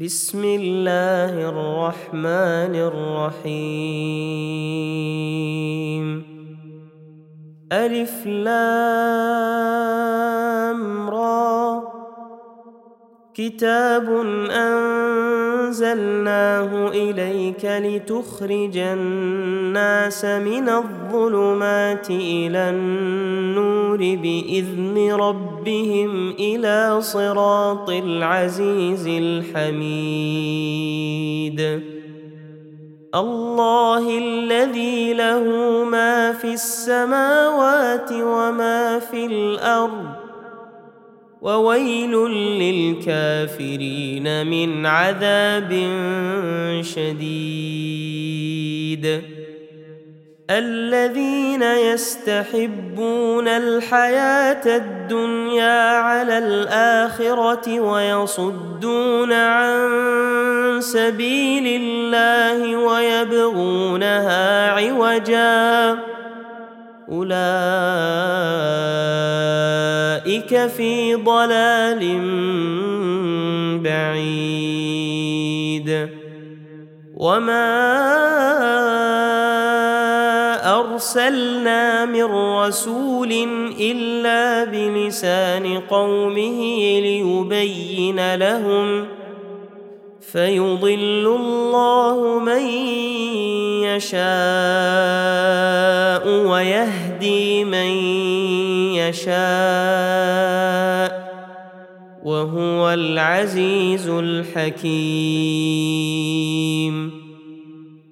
بسم الله الرحمن الرحيم. ألف لام را. كتاب أنزلناه إليك لتخرج الناس من الظلمات إلى النور بإذن ربهم إلى صراط العزيز الحميد. الله الذي له ما في السماوات وما في الأرض وويل للكافرين من عذاب شديد. الذين يستحبون الحياة الدنيا على الآخرة ويصدون عن سبيل الله ويبغونها عوجا. أولئك في ضلال بعيد. وما ارسلنا من رسول الا بلسان قومه ليبين لهم فيضل الله من يشاء ويهدي من يشاء وهو العزيز الحكيم.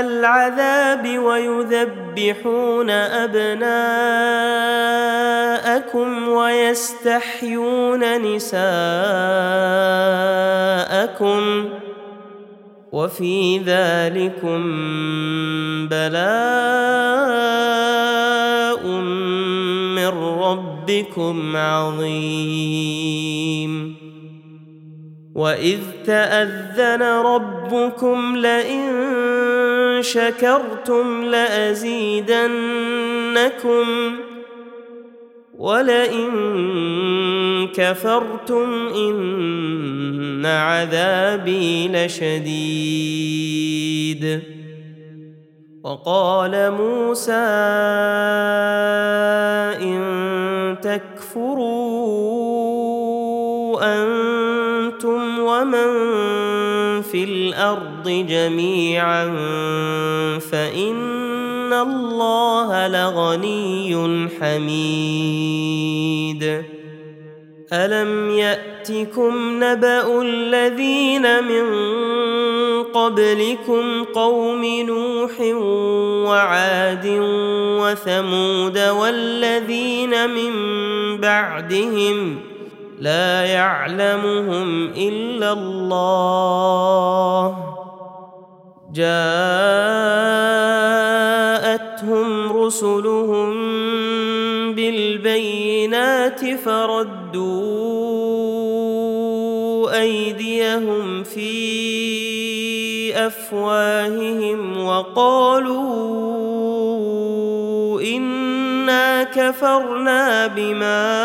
العذاب ويذبحون أبناءكم ويستحيون نساءكم وفي ذلكم بلاء من ربكم عظيم. وإذ تأذن ربكم لئن شكرتم لأزيدنكم ولئن كفرتم إن عذابي لشديد. وقال موسى إن تكفروا أنتم ومن في الأرض جميعا فإن الله لغني حميد. ألم يأتكم نبأ الذين من قبلكم قوم نوح وعاد وثمود والذين من بعدهم لا يعلمهم إلا الله. جاءتهم رسلهم بالبينات فردوا أيديهم في أفواههم وقالوا إنا كفرنا بما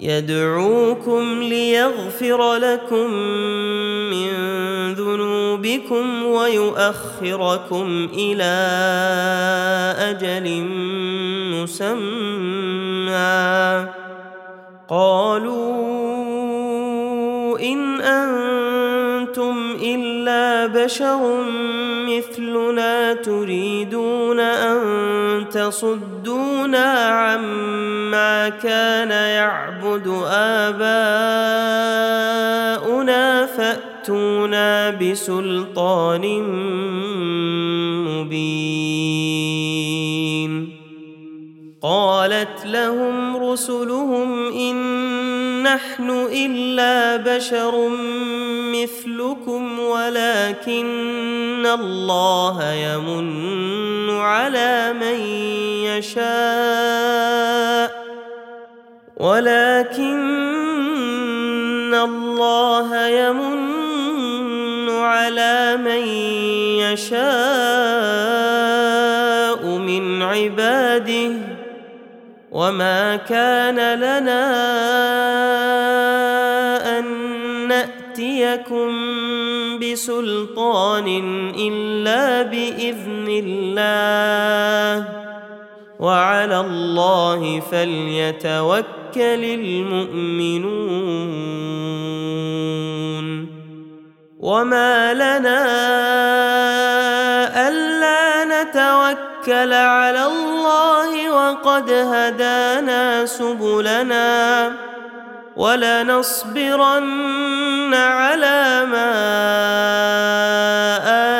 يدعوكم ليغفر لكم من ذنوبكم ويؤخركم إلى أجل مسمى. قالوا إن أنتم الا بشر مثلنا تريدون ان تصدونا عما كان يعبد اباؤنا فاتونا بسلطان مبين قالت لهم رسلهم ان نحن إلا بشر مثلكم ولكن الله يمن على من يشاء. ولكن الله يمن على من يشاء من عباده. وما كان لنا ان ناتيكم بسلطان الا باذن الله وعلى الله فليتوكل المؤمنون وما لنا الا نتوكل على الله وقد هدانا سبلنا ولنصبرن على ما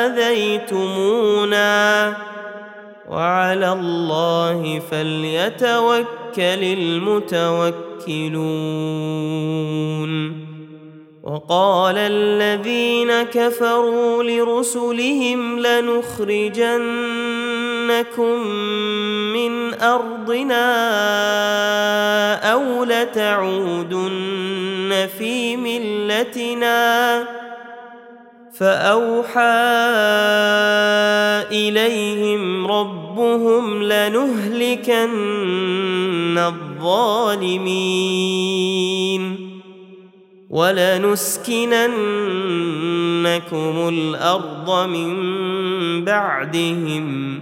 آذيتمونا. وعلى الله فليتوكل المتوكلون. وقال الذين كفروا لرسلهم لنخرجنكم من أرضنا أو لتعودن في ملتنا. فأوحى إليهم ربهم لنهلكن الظالمين ولنسكننكم الأرض من بعدهم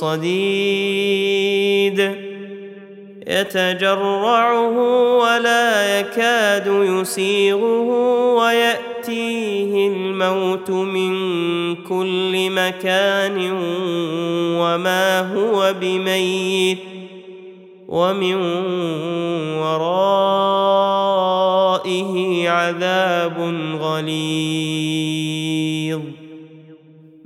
صديد. يتجرعه ولا يكاد يسيغه ويأتيه الموت من كل مكان وما هو بميت ومن ورائه عذاب غليظ.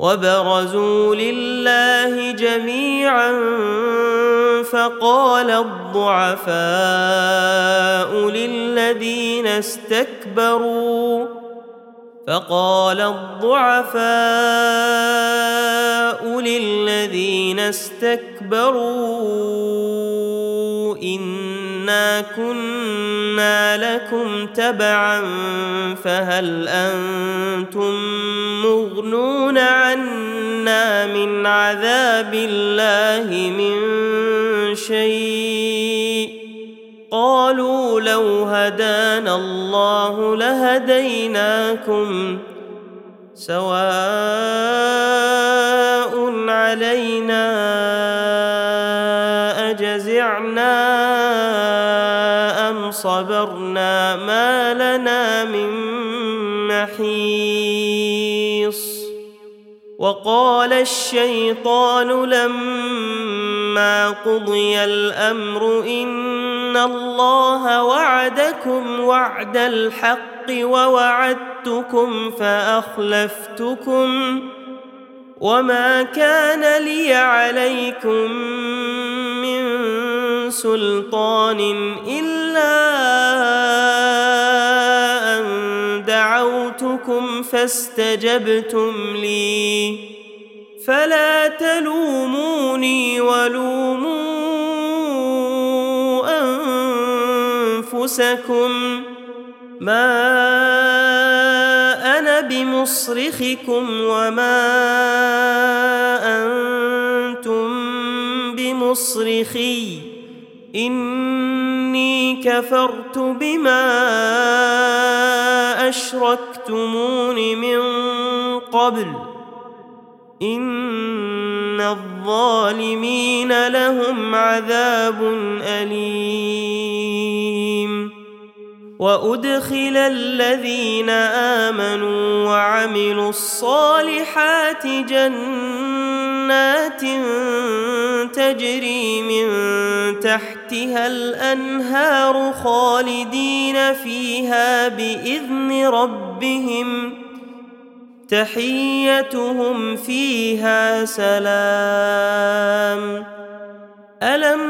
وبرزوا لله جميعا فقال الضعفاء للذين استكبروا فقال الضعفاء للذين استكبروا إن انا كنا لكم تبعا فهل أنتم مغنون عنا من عذاب الله من شيء قالوا لو هدانا الله لهديناكم سواء علينا اجزعنا صبرنا ما لنا من محيص. وقال الشيطان لما قضي الأمر إن الله وعدكم وعد الحق ووعدتكم فأخلفتكم وما كان لي عليكم من سلطان إلا أن دعوتكم فاستجبتم لي. فلا تلوموني ولوموا أنفسكم. ما أنا بمصرخكم وما أنتم بمصرخي. إني كفرت بما أشركتمون من قبل. إن الظالمين لهم عذاب أليم. وأدخل الذين آمنوا وعملوا الصالحات جنات تجري من تحتها الأنهار خالدين فيها بإذن ربهم. تحيتهم فيها سلام. ألم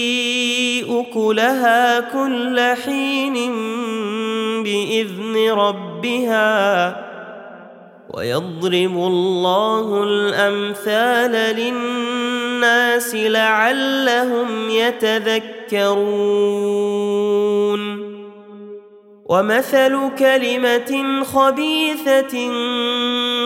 اكلها كل حين باذن ربها ويضرب الله الامثال للناس لعلهم يتذكرون ومثل كلمه خبيثه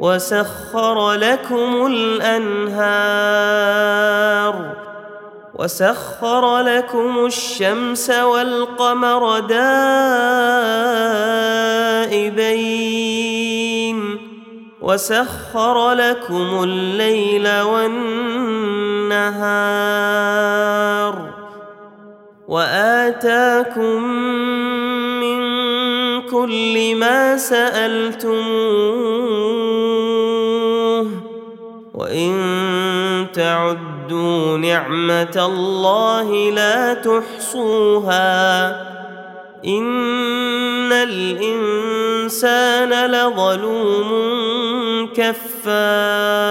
وسخر لكم الأنهار وسخر لكم الشمس والقمر دائبين وسخر لكم الليل والنهار وآتاكم كل ما سألتموه. وإن تعدوا نعمة الله لا تحصوها. إن الإنسان لظلوم كفار.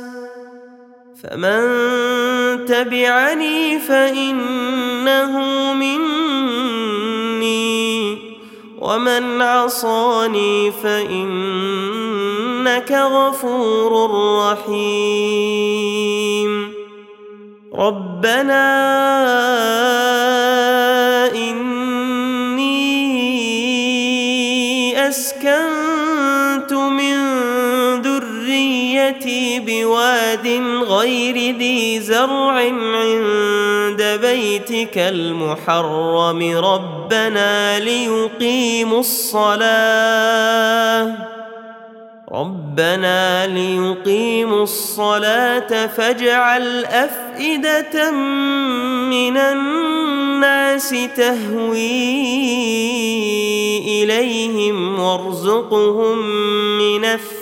فمن تبعني فإنه مني ومن عصاني فإنك غفور رحيم. ربنا إني اسكنت بواد غير ذي زرع عند بيتك المحرم ربنا ليقيموا الصلاة. ربنا ليقيموا الصلاة فاجعل أفئدة من الناس تهوي إليهم وارزقهم من الثمرات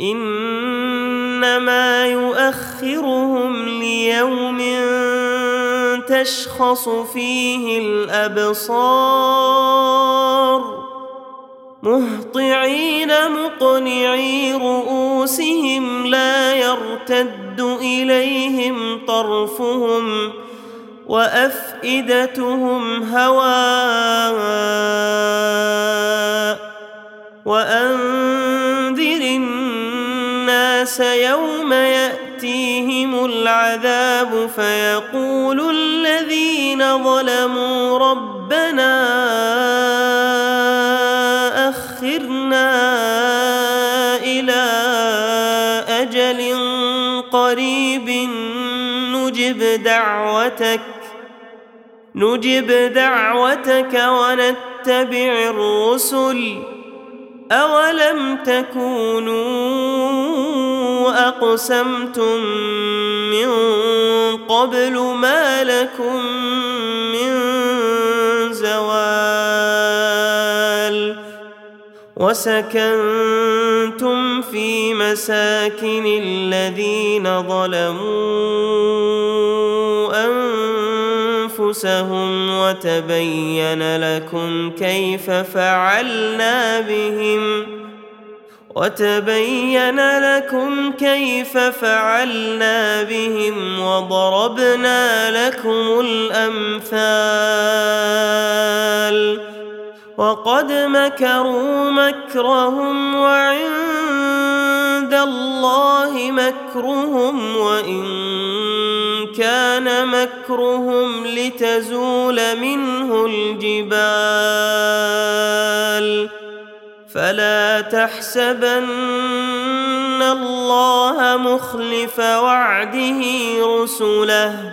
إنما يؤخرهم ليوم تشخص فيه الأبصار. مهطعين مقنعي رؤوسهم لا يرتد إليهم طرفهم. وأفئدتهم هواء وأنذر الناس يوم يأتيهم العذاب فيقول الذين ظلموا ربنا أخرنا إلى أجل قريب نجب دعوتك نجب دعوتك ونتبع الرسل. أولم تكونوا أقسمتم من قبل ما لكم من زوال وسكنتم في مساكن الذين ظلموا أنفسهم وتبين لكم كيف فعلنا بهم وتبين لكم كيف فعلنا بهم وضربنا لكم الأمثال وقد مكروا مكرهم وعند الله مكرهم وإن كان مكرهم لتزول منه الجبال فلا تحسبن الله مخلف وعده رسله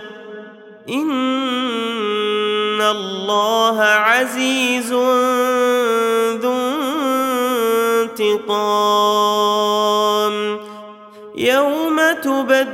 إن الله عزيز ذو انتقام يوم تبدل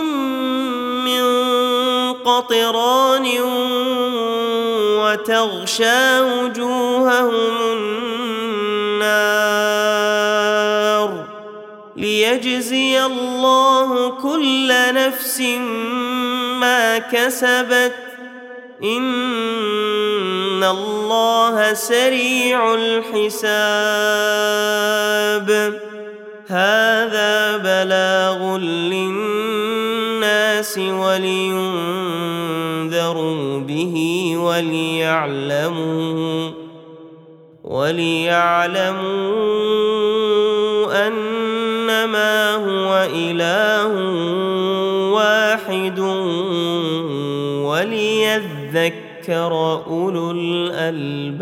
قطران وتغشى وجوههم النار ليجزي الله كل نفس ما كسبت إن الله سريع الحساب هذا بلاغ للناس ولينذروا به وليعلموا وليعلموا أنما هو إله واحد وليذكر أولو الألباب.